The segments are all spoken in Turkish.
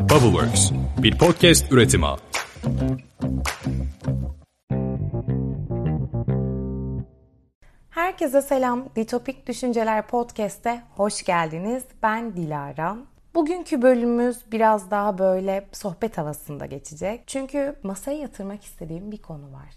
Bubbleworks, bir podcast üretimi. Herkese selam. Ditopik Düşünceler Podcast'e hoş geldiniz. Ben Dilara. Bugünkü bölümümüz biraz daha böyle sohbet havasında geçecek. Çünkü masaya yatırmak istediğim bir konu var.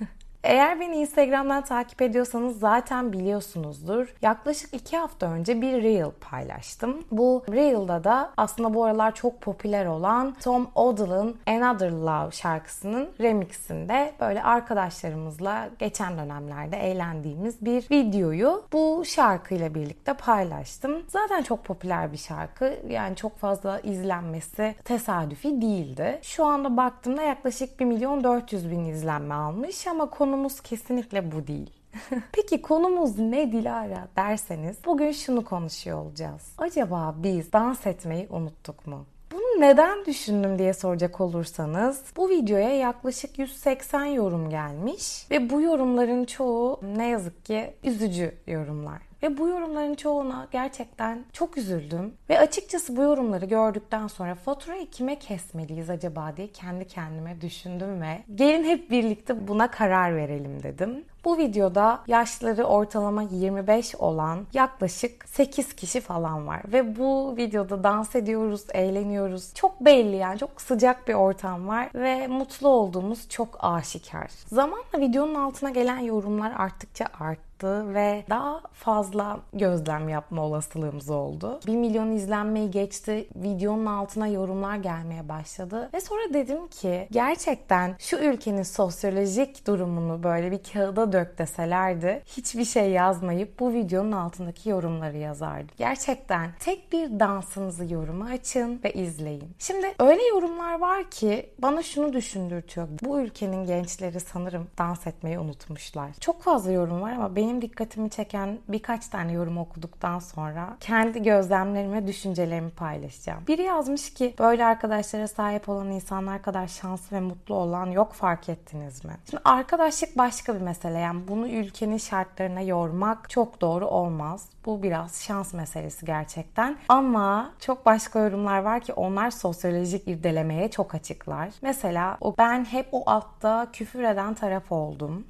Eğer beni Instagram'dan takip ediyorsanız zaten biliyorsunuzdur. Yaklaşık iki hafta önce bir Reel paylaştım. Bu Reel'da da aslında bu aralar çok popüler olan Tom Odell'ın Another Love şarkısının remixinde böyle arkadaşlarımızla geçen dönemlerde eğlendiğimiz bir videoyu bu şarkıyla birlikte paylaştım. Zaten çok popüler bir şarkı. Yani çok fazla izlenmesi tesadüfi değildi. Şu anda baktığımda yaklaşık 1 milyon 400 bin izlenme almış ama konu konumuz kesinlikle bu değil. Peki konumuz ne Dilara derseniz bugün şunu konuşuyor olacağız. Acaba biz dans etmeyi unuttuk mu? Bunu neden düşündüm diye soracak olursanız bu videoya yaklaşık 180 yorum gelmiş ve bu yorumların çoğu ne yazık ki üzücü yorumlar. Ve bu yorumların çoğuna gerçekten çok üzüldüm. Ve açıkçası bu yorumları gördükten sonra faturayı kime kesmeliyiz acaba diye kendi kendime düşündüm ve gelin hep birlikte buna karar verelim dedim. Bu videoda yaşları ortalama 25 olan yaklaşık 8 kişi falan var. Ve bu videoda dans ediyoruz, eğleniyoruz. Çok belli yani çok sıcak bir ortam var ve mutlu olduğumuz çok aşikar. Zamanla videonun altına gelen yorumlar arttıkça arttı ve daha fazla gözlem yapma olasılığımız oldu. 1 milyon izlenmeyi geçti. Videonun altına yorumlar gelmeye başladı. Ve sonra dedim ki gerçekten şu ülkenin sosyolojik durumunu böyle bir kağıda dök deselerdi hiçbir şey yazmayıp bu videonun altındaki yorumları yazardı. Gerçekten tek bir dansınızı yoruma açın ve izleyin. Şimdi öyle yorumlar var ki bana şunu düşündürtüyor. Bu ülkenin gençleri sanırım dans etmeyi unutmuşlar. Çok fazla yorum var ama benim dikkatimi çeken birkaç tane yorum okuduktan sonra kendi gözlemlerimi düşüncelerimi paylaşacağım. Biri yazmış ki böyle arkadaşlara sahip olan insanlar kadar şanslı ve mutlu olan yok fark ettiniz mi? Şimdi arkadaşlık başka bir mesele. Yani bunu ülkenin şartlarına yormak çok doğru olmaz. Bu biraz şans meselesi gerçekten. Ama çok başka yorumlar var ki onlar sosyolojik irdelemeye çok açıklar. Mesela o ben hep o altta küfür eden taraf oldum.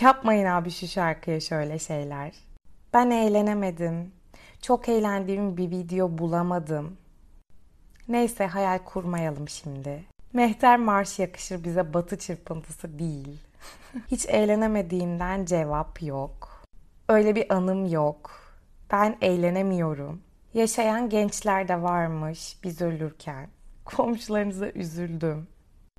Yapmayın abi şu şarkıya şöyle şeyler. Ben eğlenemedim. Çok eğlendiğim bir video bulamadım. Neyse hayal kurmayalım şimdi. Mehter Marş yakışır bize batı çırpıntısı değil. Hiç eğlenemediğimden cevap yok. Öyle bir anım yok. Ben eğlenemiyorum. Yaşayan gençler de varmış biz ölürken. Komşularınıza üzüldüm.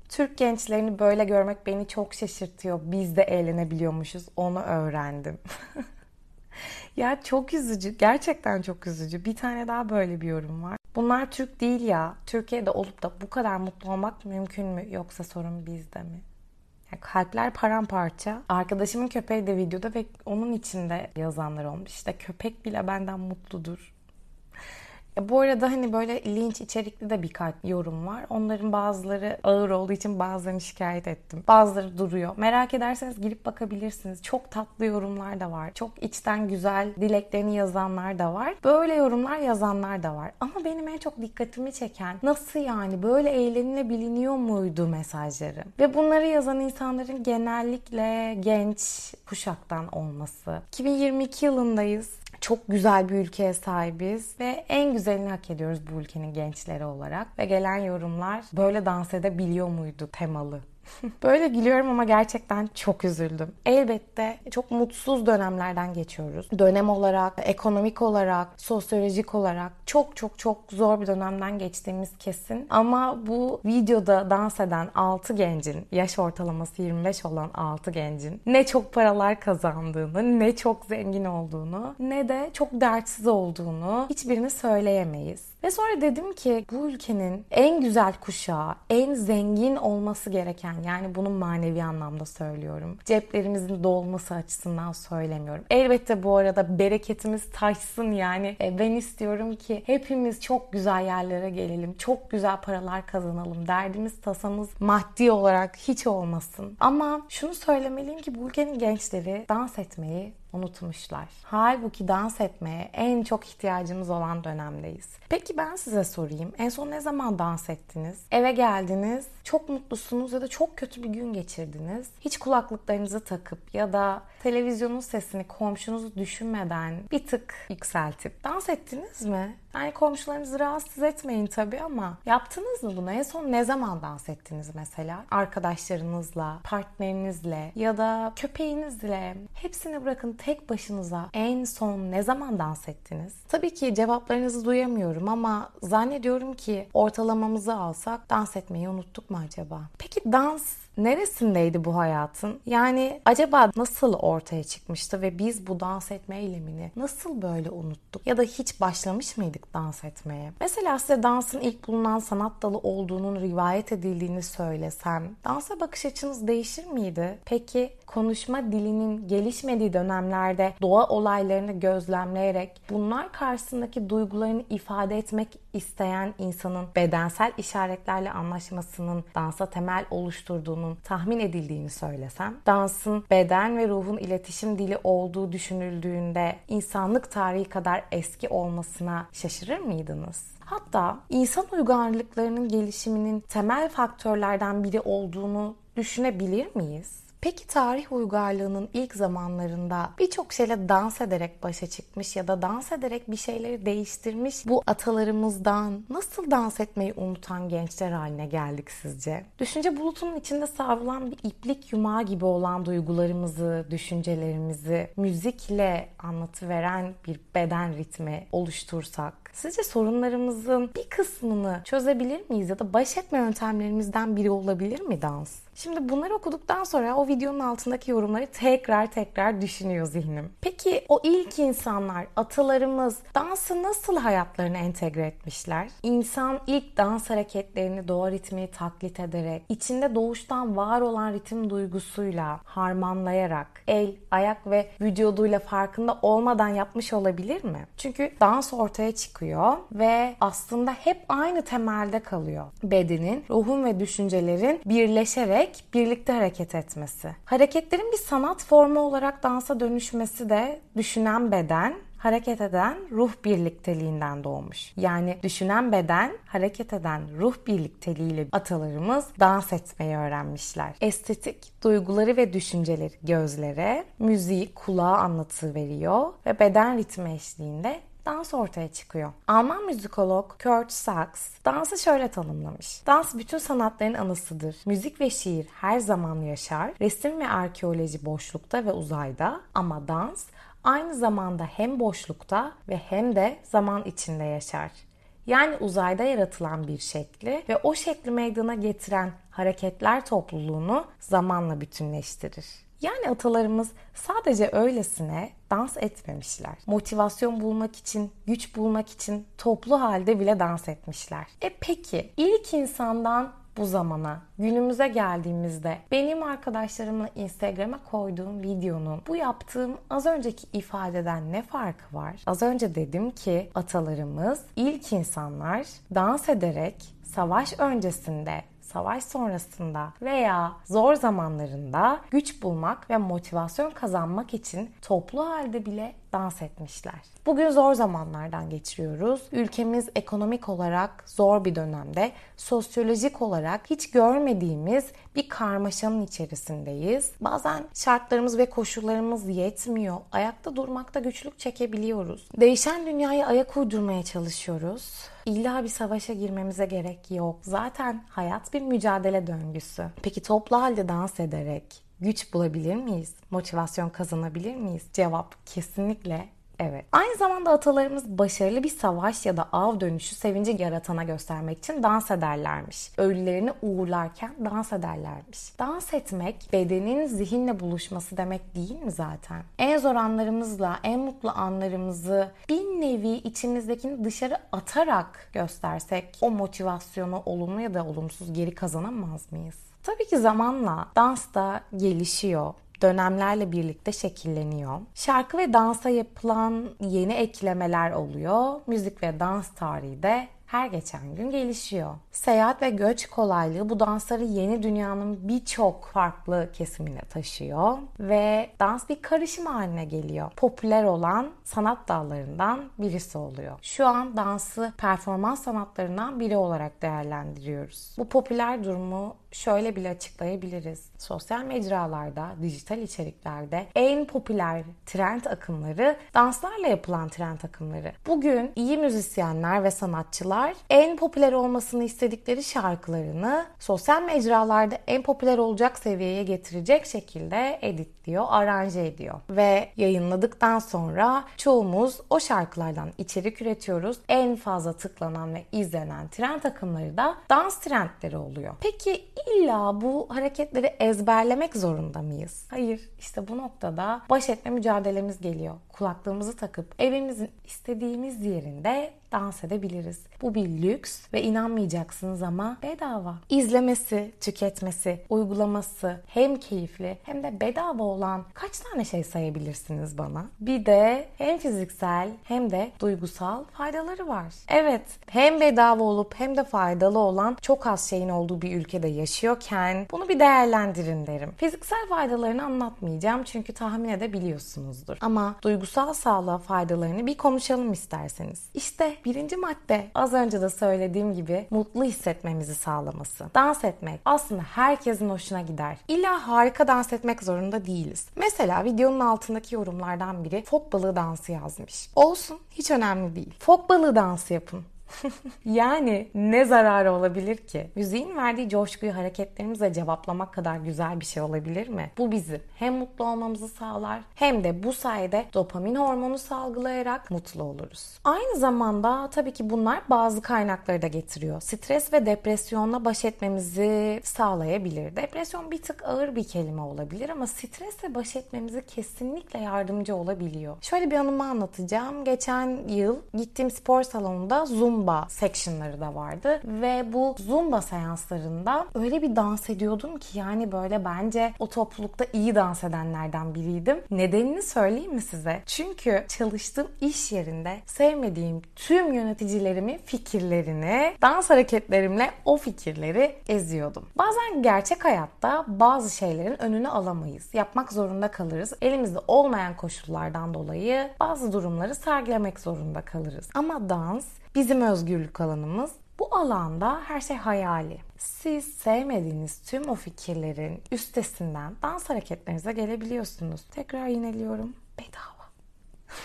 Türk gençlerini böyle görmek beni çok şaşırtıyor. Biz de eğlenebiliyormuşuz. Onu öğrendim. ya çok üzücü. Gerçekten çok üzücü. Bir tane daha böyle bir yorum var. Bunlar Türk değil ya. Türkiye'de olup da bu kadar mutlu olmak mümkün mü? Yoksa sorun bizde mi? Kalpler paramparça. Arkadaşımın köpeği de videoda ve onun içinde yazanlar olmuş. İşte köpek bile benden mutludur. E, bu arada hani böyle linç içerikli de birkaç yorum var. Onların bazıları ağır olduğu için bazılarını şikayet ettim. Bazıları duruyor. Merak ederseniz girip bakabilirsiniz. Çok tatlı yorumlar da var. Çok içten güzel dileklerini yazanlar da var. Böyle yorumlar yazanlar da var. Ama benim en çok dikkatimi çeken nasıl yani böyle eğlenilebiliniyor muydu mesajları? Ve bunları yazan insanların genellikle genç kuşaktan olması. 2022 yılındayız çok güzel bir ülkeye sahibiz ve en güzelini hak ediyoruz bu ülkenin gençleri olarak. Ve gelen yorumlar böyle dans edebiliyor muydu temalı. Böyle gülüyorum ama gerçekten çok üzüldüm. Elbette çok mutsuz dönemlerden geçiyoruz. Dönem olarak, ekonomik olarak, sosyolojik olarak çok çok çok zor bir dönemden geçtiğimiz kesin. Ama bu videoda dans eden 6 gencin, yaş ortalaması 25 olan 6 gencin ne çok paralar kazandığını, ne çok zengin olduğunu, ne de çok dertsiz olduğunu hiçbirini söyleyemeyiz. Ve sonra dedim ki bu ülkenin en güzel kuşağı, en zengin olması gereken yani bunu manevi anlamda söylüyorum. Ceplerimizin dolması açısından söylemiyorum. Elbette bu arada bereketimiz taşsın yani. E, ben istiyorum ki hepimiz çok güzel yerlere gelelim. Çok güzel paralar kazanalım. Derdimiz tasamız maddi olarak hiç olmasın. Ama şunu söylemeliyim ki bu ülkenin gençleri dans etmeyi unutmuşlar. Halbuki dans etmeye en çok ihtiyacımız olan dönemdeyiz. Peki ben size sorayım. En son ne zaman dans ettiniz? Eve geldiniz, çok mutlusunuz ya da çok kötü bir gün geçirdiniz. Hiç kulaklıklarınızı takıp ya da televizyonun sesini komşunuzu düşünmeden bir tık yükseltip dans ettiniz mi? Yani komşularınızı rahatsız etmeyin tabii ama yaptınız mı bunu? En son ne zaman dans ettiniz mesela? Arkadaşlarınızla, partnerinizle ya da köpeğinizle. Hepsini bırakın tek başınıza en son ne zaman dans ettiniz? Tabii ki cevaplarınızı duyamıyorum ama zannediyorum ki ortalamamızı alsak dans etmeyi unuttuk mu acaba? Peki dans neresindeydi bu hayatın? Yani acaba nasıl ortaya çıkmıştı ve biz bu dans etme eylemini nasıl böyle unuttuk? Ya da hiç başlamış mıydık dans etmeye? Mesela size dansın ilk bulunan sanat dalı olduğunun rivayet edildiğini söylesem, dansa bakış açınız değişir miydi? Peki konuşma dilinin gelişmediği dönemlerde doğa olaylarını gözlemleyerek bunlar karşısındaki duygularını ifade etmek isteyen insanın bedensel işaretlerle anlaşmasının dansa temel oluşturduğunun tahmin edildiğini söylesem, dansın beden ve ruhun iletişim dili olduğu düşünüldüğünde insanlık tarihi kadar eski olmasına şaşırır mıydınız? Hatta insan uygarlıklarının gelişiminin temel faktörlerden biri olduğunu düşünebilir miyiz? Peki tarih uygarlığının ilk zamanlarında birçok şeyle dans ederek başa çıkmış ya da dans ederek bir şeyleri değiştirmiş bu atalarımızdan nasıl dans etmeyi unutan gençler haline geldik sizce? Düşünce bulutunun içinde savrulan bir iplik yumağı gibi olan duygularımızı, düşüncelerimizi müzikle anlatıveren bir beden ritmi oluştursak Sizce sorunlarımızın bir kısmını çözebilir miyiz ya da baş etme yöntemlerimizden biri olabilir mi dans? Şimdi bunları okuduktan sonra o videonun altındaki yorumları tekrar tekrar düşünüyor zihnim. Peki o ilk insanlar, atalarımız dansı nasıl hayatlarına entegre etmişler? İnsan ilk dans hareketlerini doğa ritmi taklit ederek, içinde doğuştan var olan ritim duygusuyla harmanlayarak, el, ayak ve vücuduyla farkında olmadan yapmış olabilir mi? Çünkü dans ortaya çıkıyor ve aslında hep aynı temelde kalıyor. Bedenin, ruhun ve düşüncelerin birleşerek birlikte hareket etmesi. Hareketlerin bir sanat formu olarak dansa dönüşmesi de düşünen beden, hareket eden ruh birlikteliğinden doğmuş. Yani düşünen beden, hareket eden ruh birlikteliğiyle atalarımız dans etmeyi öğrenmişler. Estetik duyguları ve düşünceleri gözlere, müziği kulağa anlatı veriyor ve beden ritmi eşliğinde dans ortaya çıkıyor. Alman müzikolog Kurt Sachs dansı şöyle tanımlamış. Dans bütün sanatların anısıdır. Müzik ve şiir her zaman yaşar. Resim ve arkeoloji boşlukta ve uzayda ama dans aynı zamanda hem boşlukta ve hem de zaman içinde yaşar. Yani uzayda yaratılan bir şekli ve o şekli meydana getiren hareketler topluluğunu zamanla bütünleştirir. Yani atalarımız sadece öylesine dans etmemişler. Motivasyon bulmak için, güç bulmak için toplu halde bile dans etmişler. E peki ilk insandan bu zamana, günümüze geldiğimizde benim arkadaşlarımla Instagram'a koyduğum videonun bu yaptığım az önceki ifadeden ne farkı var? Az önce dedim ki atalarımız ilk insanlar dans ederek savaş öncesinde savaş sonrasında veya zor zamanlarında güç bulmak ve motivasyon kazanmak için toplu halde bile dans etmişler. Bugün zor zamanlardan geçiriyoruz. Ülkemiz ekonomik olarak zor bir dönemde, sosyolojik olarak hiç görmediğimiz bir karmaşanın içerisindeyiz. Bazen şartlarımız ve koşullarımız yetmiyor. Ayakta durmakta güçlük çekebiliyoruz. Değişen dünyaya ayak uydurmaya çalışıyoruz. İlla bir savaşa girmemize gerek yok. Zaten hayat bir mücadele döngüsü. Peki toplu halde dans ederek güç bulabilir miyiz? Motivasyon kazanabilir miyiz? Cevap kesinlikle Evet. Aynı zamanda atalarımız başarılı bir savaş ya da av dönüşü sevinci yaratana göstermek için dans ederlermiş. Ölülerini uğurlarken dans ederlermiş. Dans etmek bedenin zihinle buluşması demek değil mi zaten? En zor anlarımızla en mutlu anlarımızı bir nevi içimizdekini dışarı atarak göstersek o motivasyonu olumlu ya da olumsuz geri kazanamaz mıyız? Tabii ki zamanla dans da gelişiyor dönemlerle birlikte şekilleniyor. Şarkı ve dansa yapılan yeni eklemeler oluyor. Müzik ve dans tarihi de her geçen gün gelişiyor. Seyahat ve göç kolaylığı bu dansları yeni dünyanın birçok farklı kesimine taşıyor ve dans bir karışım haline geliyor. Popüler olan sanat dallarından birisi oluyor. Şu an dansı performans sanatlarından biri olarak değerlendiriyoruz. Bu popüler durumu şöyle bile açıklayabiliriz. Sosyal mecralarda, dijital içeriklerde en popüler trend akımları danslarla yapılan trend akımları. Bugün iyi müzisyenler ve sanatçılar en popüler olmasını istedikleri şarkılarını sosyal mecralarda en popüler olacak seviyeye getirecek şekilde editliyor, aranje ediyor. Ve yayınladıktan sonra çoğumuz o şarkılardan içerik üretiyoruz. En fazla tıklanan ve izlenen trend akımları da dans trendleri oluyor. Peki illa bu hareketleri ezberlemek zorunda mıyız? Hayır. İşte bu noktada baş etme mücadelemiz geliyor. Kulaklığımızı takıp evimizin istediğimiz yerinde dans edebiliriz. Bu bir lüks ve inanmayacaksınız ama bedava. İzlemesi, tüketmesi, uygulaması hem keyifli hem de bedava olan kaç tane şey sayabilirsiniz bana? Bir de hem fiziksel hem de duygusal faydaları var. Evet, hem bedava olup hem de faydalı olan çok az şeyin olduğu bir ülkede yaşıyorken bunu bir değerlendirin derim. Fiziksel faydalarını anlatmayacağım çünkü tahmin edebiliyorsunuzdur. Ama duygusal sağlığa faydalarını bir konuşalım isterseniz. İşte Birinci madde az önce de söylediğim gibi mutlu hissetmemizi sağlaması. Dans etmek aslında herkesin hoşuna gider. İlla harika dans etmek zorunda değiliz. Mesela videonun altındaki yorumlardan biri fok balığı dansı yazmış. Olsun hiç önemli değil. Fok balığı dansı yapın. yani ne zararı olabilir ki? Müziğin verdiği coşkuyu hareketlerimizle cevaplamak kadar güzel bir şey olabilir mi? Bu bizi hem mutlu olmamızı sağlar hem de bu sayede dopamin hormonu salgılayarak mutlu oluruz. Aynı zamanda tabii ki bunlar bazı kaynakları da getiriyor. Stres ve depresyonla baş etmemizi sağlayabilir. Depresyon bir tık ağır bir kelime olabilir ama stresle baş etmemizi kesinlikle yardımcı olabiliyor. Şöyle bir anımı anlatacağım. Geçen yıl gittiğim spor salonunda Zoom Zumba sectionları da vardı. Ve bu Zumba seanslarında öyle bir dans ediyordum ki yani böyle bence o toplulukta iyi dans edenlerden biriydim. Nedenini söyleyeyim mi size? Çünkü çalıştığım iş yerinde sevmediğim tüm yöneticilerimin fikirlerini dans hareketlerimle o fikirleri eziyordum. Bazen gerçek hayatta bazı şeylerin önünü alamayız. Yapmak zorunda kalırız. Elimizde olmayan koşullardan dolayı bazı durumları sergilemek zorunda kalırız. Ama dans Bizim özgürlük alanımız. Bu alanda her şey hayali. Siz sevmediğiniz tüm o fikirlerin üstesinden dans hareketlerinize gelebiliyorsunuz. Tekrar yineliyorum. Bedava.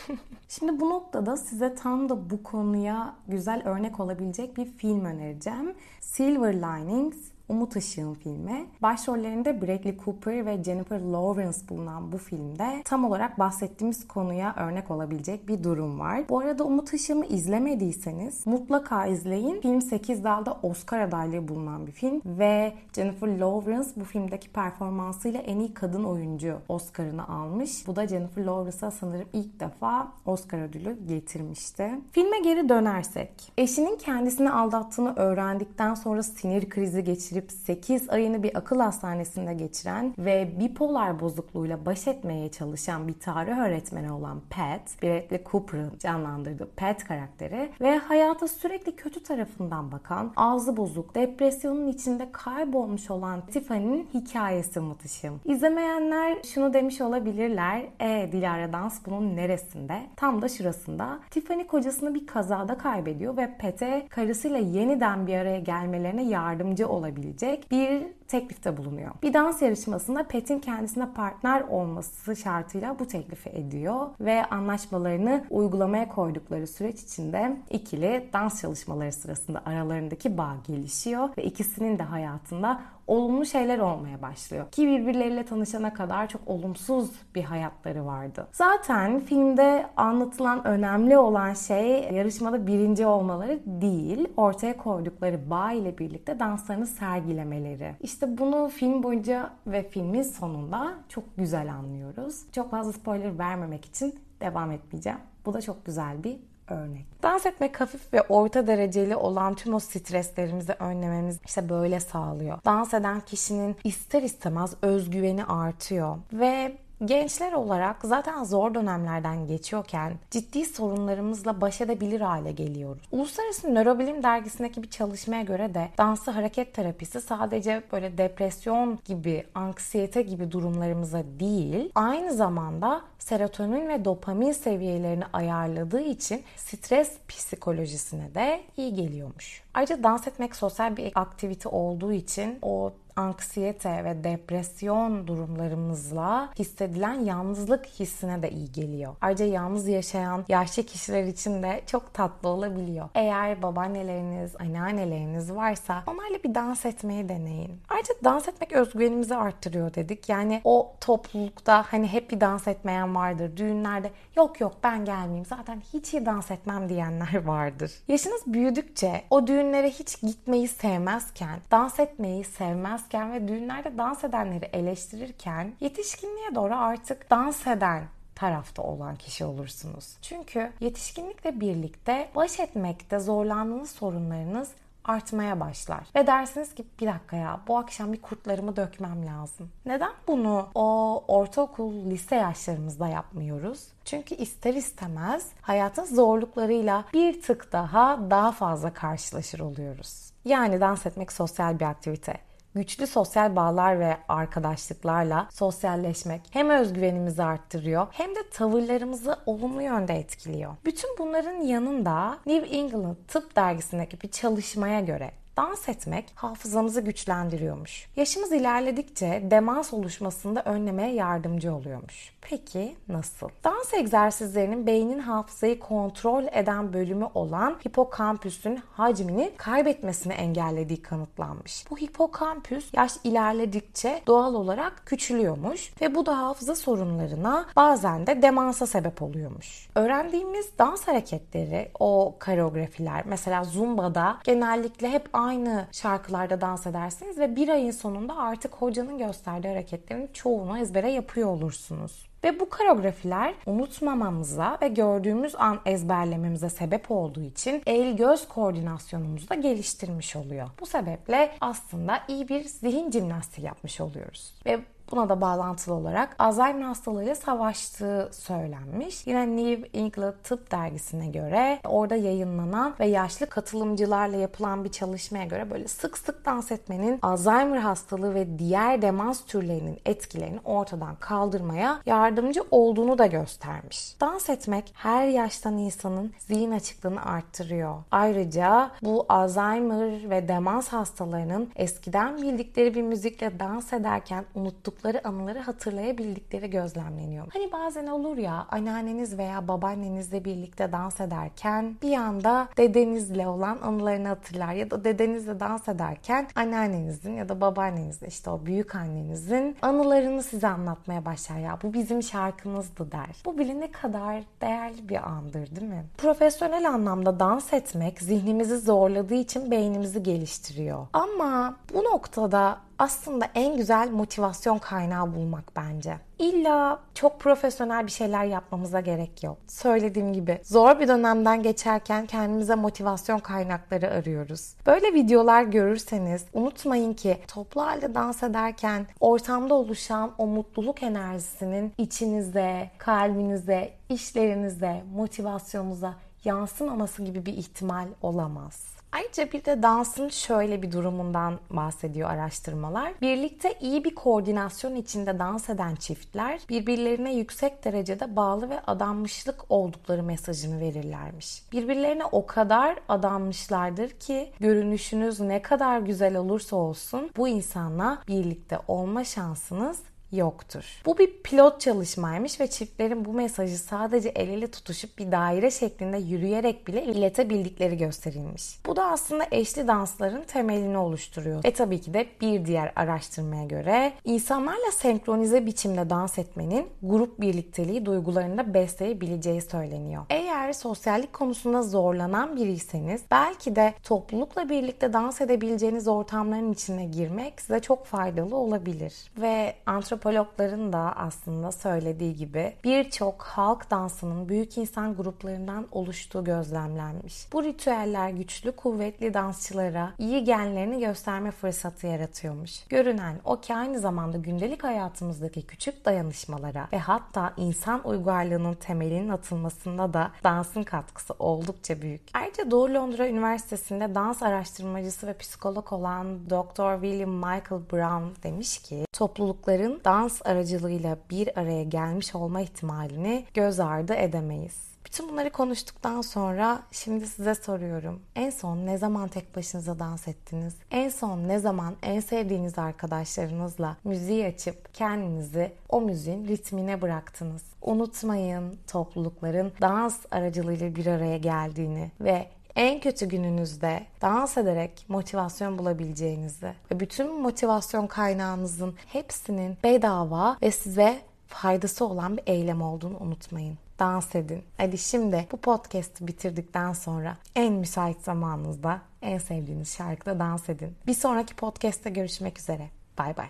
Şimdi bu noktada size tam da bu konuya güzel örnek olabilecek bir film önereceğim. Silver Linings Umut Işık'ın filmi. Başrollerinde Bradley Cooper ve Jennifer Lawrence bulunan bu filmde tam olarak bahsettiğimiz konuya örnek olabilecek bir durum var. Bu arada Umut Işık'ı izlemediyseniz mutlaka izleyin. Film 8 dalda Oscar adaylığı bulunan bir film ve Jennifer Lawrence bu filmdeki performansıyla en iyi kadın oyuncu Oscar'ını almış. Bu da Jennifer Lawrence'a sanırım ilk defa Oscar ödülü getirmişti. Filme geri dönersek, eşinin kendisini aldattığını öğrendikten sonra sinir krizi geçirip geçirip 8 ayını bir akıl hastanesinde geçiren ve bipolar bozukluğuyla baş etmeye çalışan bir tarih öğretmeni olan Pat, Bradley Cooper'ın canlandırdığı Pat karakteri ve hayata sürekli kötü tarafından bakan, ağzı bozuk, depresyonun içinde kaybolmuş olan Tiffany'nin hikayesi mutışım. İzlemeyenler şunu demiş olabilirler. E Dilara Dans bunun neresinde? Tam da şurasında. Tiffany kocasını bir kazada kaybediyor ve Pat'e karısıyla yeniden bir araya gelmelerine yardımcı olabiliyor olabilecek bir teklifte bulunuyor. Bir dans yarışmasında Pet'in kendisine partner olması şartıyla bu teklifi ediyor ve anlaşmalarını uygulamaya koydukları süreç içinde ikili dans çalışmaları sırasında aralarındaki bağ gelişiyor ve ikisinin de hayatında olumlu şeyler olmaya başlıyor. Ki birbirleriyle tanışana kadar çok olumsuz bir hayatları vardı. Zaten filmde anlatılan önemli olan şey yarışmada birinci olmaları değil, ortaya koydukları bağ ile birlikte danslarını sergilemeleri. İşte bunu film boyunca ve filmin sonunda çok güzel anlıyoruz. Çok fazla spoiler vermemek için devam etmeyeceğim. Bu da çok güzel bir örnek. Dans etmek hafif ve orta dereceli olan tüm o streslerimizi önlememiz işte böyle sağlıyor. Dans eden kişinin ister istemez özgüveni artıyor ve Gençler olarak zaten zor dönemlerden geçiyorken ciddi sorunlarımızla baş edebilir hale geliyoruz. Uluslararası Nörobilim dergisindeki bir çalışmaya göre de danslı hareket terapisi sadece böyle depresyon gibi, anksiyete gibi durumlarımıza değil, aynı zamanda serotonin ve dopamin seviyelerini ayarladığı için stres psikolojisine de iyi geliyormuş. Ayrıca dans etmek sosyal bir aktivite olduğu için o anksiyete ve depresyon durumlarımızla hissedilen yalnızlık hissine de iyi geliyor. Ayrıca yalnız yaşayan yaşlı kişiler için de çok tatlı olabiliyor. Eğer babaanneleriniz, anneanneleriniz varsa onlarla bir dans etmeyi deneyin. Ayrıca dans etmek özgüvenimizi arttırıyor dedik. Yani o toplulukta hani hep bir dans etmeyen vardır. Düğünlerde yok yok ben gelmeyeyim zaten hiç iyi dans etmem diyenler vardır. Yaşınız büyüdükçe o düğünlere hiç gitmeyi sevmezken, dans etmeyi sevmez dansken ve düğünlerde dans edenleri eleştirirken yetişkinliğe doğru artık dans eden tarafta olan kişi olursunuz. Çünkü yetişkinlikle birlikte baş etmekte zorlandığınız sorunlarınız artmaya başlar. Ve dersiniz ki bir dakika ya bu akşam bir kurtlarımı dökmem lazım. Neden bunu o ortaokul, lise yaşlarımızda yapmıyoruz? Çünkü ister istemez hayatın zorluklarıyla bir tık daha daha fazla karşılaşır oluyoruz. Yani dans etmek sosyal bir aktivite güçlü sosyal bağlar ve arkadaşlıklarla sosyalleşmek hem özgüvenimizi arttırıyor hem de tavırlarımızı olumlu yönde etkiliyor. Bütün bunların yanında New England Tıp Dergisi'ndeki bir çalışmaya göre dans etmek hafızamızı güçlendiriyormuş. Yaşımız ilerledikçe demans oluşmasında önlemeye yardımcı oluyormuş. Peki nasıl? Dans egzersizlerinin beynin hafızayı kontrol eden bölümü olan hipokampüsün hacmini kaybetmesini engellediği kanıtlanmış. Bu hipokampüs yaş ilerledikçe doğal olarak küçülüyormuş ve bu da hafıza sorunlarına bazen de demansa sebep oluyormuş. Öğrendiğimiz dans hareketleri, o koreografiler mesela zumbada genellikle hep aynı şarkılarda dans edersiniz ve bir ayın sonunda artık hocanın gösterdiği hareketlerin çoğunu ezbere yapıyor olursunuz. Ve bu koreografiler unutmamamıza ve gördüğümüz an ezberlememize sebep olduğu için el-göz koordinasyonumuzu da geliştirmiş oluyor. Bu sebeple aslında iyi bir zihin jimnastiği yapmış oluyoruz. Ve Buna da bağlantılı olarak Alzheimer hastalığıyla savaştığı söylenmiş. Yine New England Tıp dergisine göre orada yayınlanan ve yaşlı katılımcılarla yapılan bir çalışmaya göre böyle sık sık dans etmenin Alzheimer hastalığı ve diğer demans türlerinin etkilerini ortadan kaldırmaya yardımcı olduğunu da göstermiş. Dans etmek her yaştan insanın zihin açıklığını arttırıyor. Ayrıca bu Alzheimer ve demans hastalarının eskiden bildikleri bir müzikle dans ederken unuttuk unuttukları anıları hatırlayabildikleri gözlemleniyor. Hani bazen olur ya anneanneniz veya babaannenizle birlikte dans ederken bir anda dedenizle olan anılarını hatırlar ya da dedenizle dans ederken anneannenizin ya da babaannenizin işte o büyük annenizin anılarını size anlatmaya başlar ya bu bizim şarkımızdı der. Bu bile ne kadar değerli bir andır değil mi? Profesyonel anlamda dans etmek zihnimizi zorladığı için beynimizi geliştiriyor. Ama bu noktada aslında en güzel motivasyon kaynağı bulmak bence. İlla çok profesyonel bir şeyler yapmamıza gerek yok. Söylediğim gibi zor bir dönemden geçerken kendimize motivasyon kaynakları arıyoruz. Böyle videolar görürseniz unutmayın ki toplu halde dans ederken ortamda oluşan o mutluluk enerjisinin içinize, kalbinize, işlerinize, motivasyonunuza yansımaması gibi bir ihtimal olamaz. Ayrıca bir de dansın şöyle bir durumundan bahsediyor araştırmalar. Birlikte iyi bir koordinasyon içinde dans eden çiftler birbirlerine yüksek derecede bağlı ve adanmışlık oldukları mesajını verirlermiş. Birbirlerine o kadar adanmışlardır ki görünüşünüz ne kadar güzel olursa olsun bu insanla birlikte olma şansınız yoktur. Bu bir pilot çalışmaymış ve çiftlerin bu mesajı sadece el ele tutuşup bir daire şeklinde yürüyerek bile iletebildikleri gösterilmiş. Bu da aslında eşli dansların temelini oluşturuyor. E tabii ki de bir diğer araştırmaya göre insanlarla senkronize biçimde dans etmenin grup birlikteliği duygularını da besleyebileceği söyleniyor. Eğer sosyallik konusunda zorlanan biriyseniz belki de toplulukla birlikte dans edebileceğiniz ortamların içine girmek size çok faydalı olabilir. Ve antropologların da aslında söylediği gibi birçok halk dansının büyük insan gruplarından oluştuğu gözlemlenmiş. Bu ritüeller güçlü, kuvvetli dansçılara iyi genlerini gösterme fırsatı yaratıyormuş. Görünen o ki aynı zamanda gündelik hayatımızdaki küçük dayanışmalara ve hatta insan uygarlığının temelinin atılmasında da dansın katkısı oldukça büyük. Ayrıca Doğu Londra Üniversitesi'nde dans araştırmacısı ve psikolog olan Dr. William Michael Brown demiş ki toplulukların dans aracılığıyla bir araya gelmiş olma ihtimalini göz ardı edemeyiz. Bütün bunları konuştuktan sonra şimdi size soruyorum. En son ne zaman tek başınıza dans ettiniz? En son ne zaman en sevdiğiniz arkadaşlarınızla müziği açıp kendinizi o müziğin ritmine bıraktınız? Unutmayın toplulukların dans aracılığıyla bir araya geldiğini ve en kötü gününüzde dans ederek motivasyon bulabileceğinizi ve bütün motivasyon kaynağınızın hepsinin bedava ve size faydası olan bir eylem olduğunu unutmayın dans edin. Hadi şimdi bu podcast'i bitirdikten sonra en müsait zamanınızda en sevdiğiniz şarkıda dans edin. Bir sonraki podcast'te görüşmek üzere. Bay bay.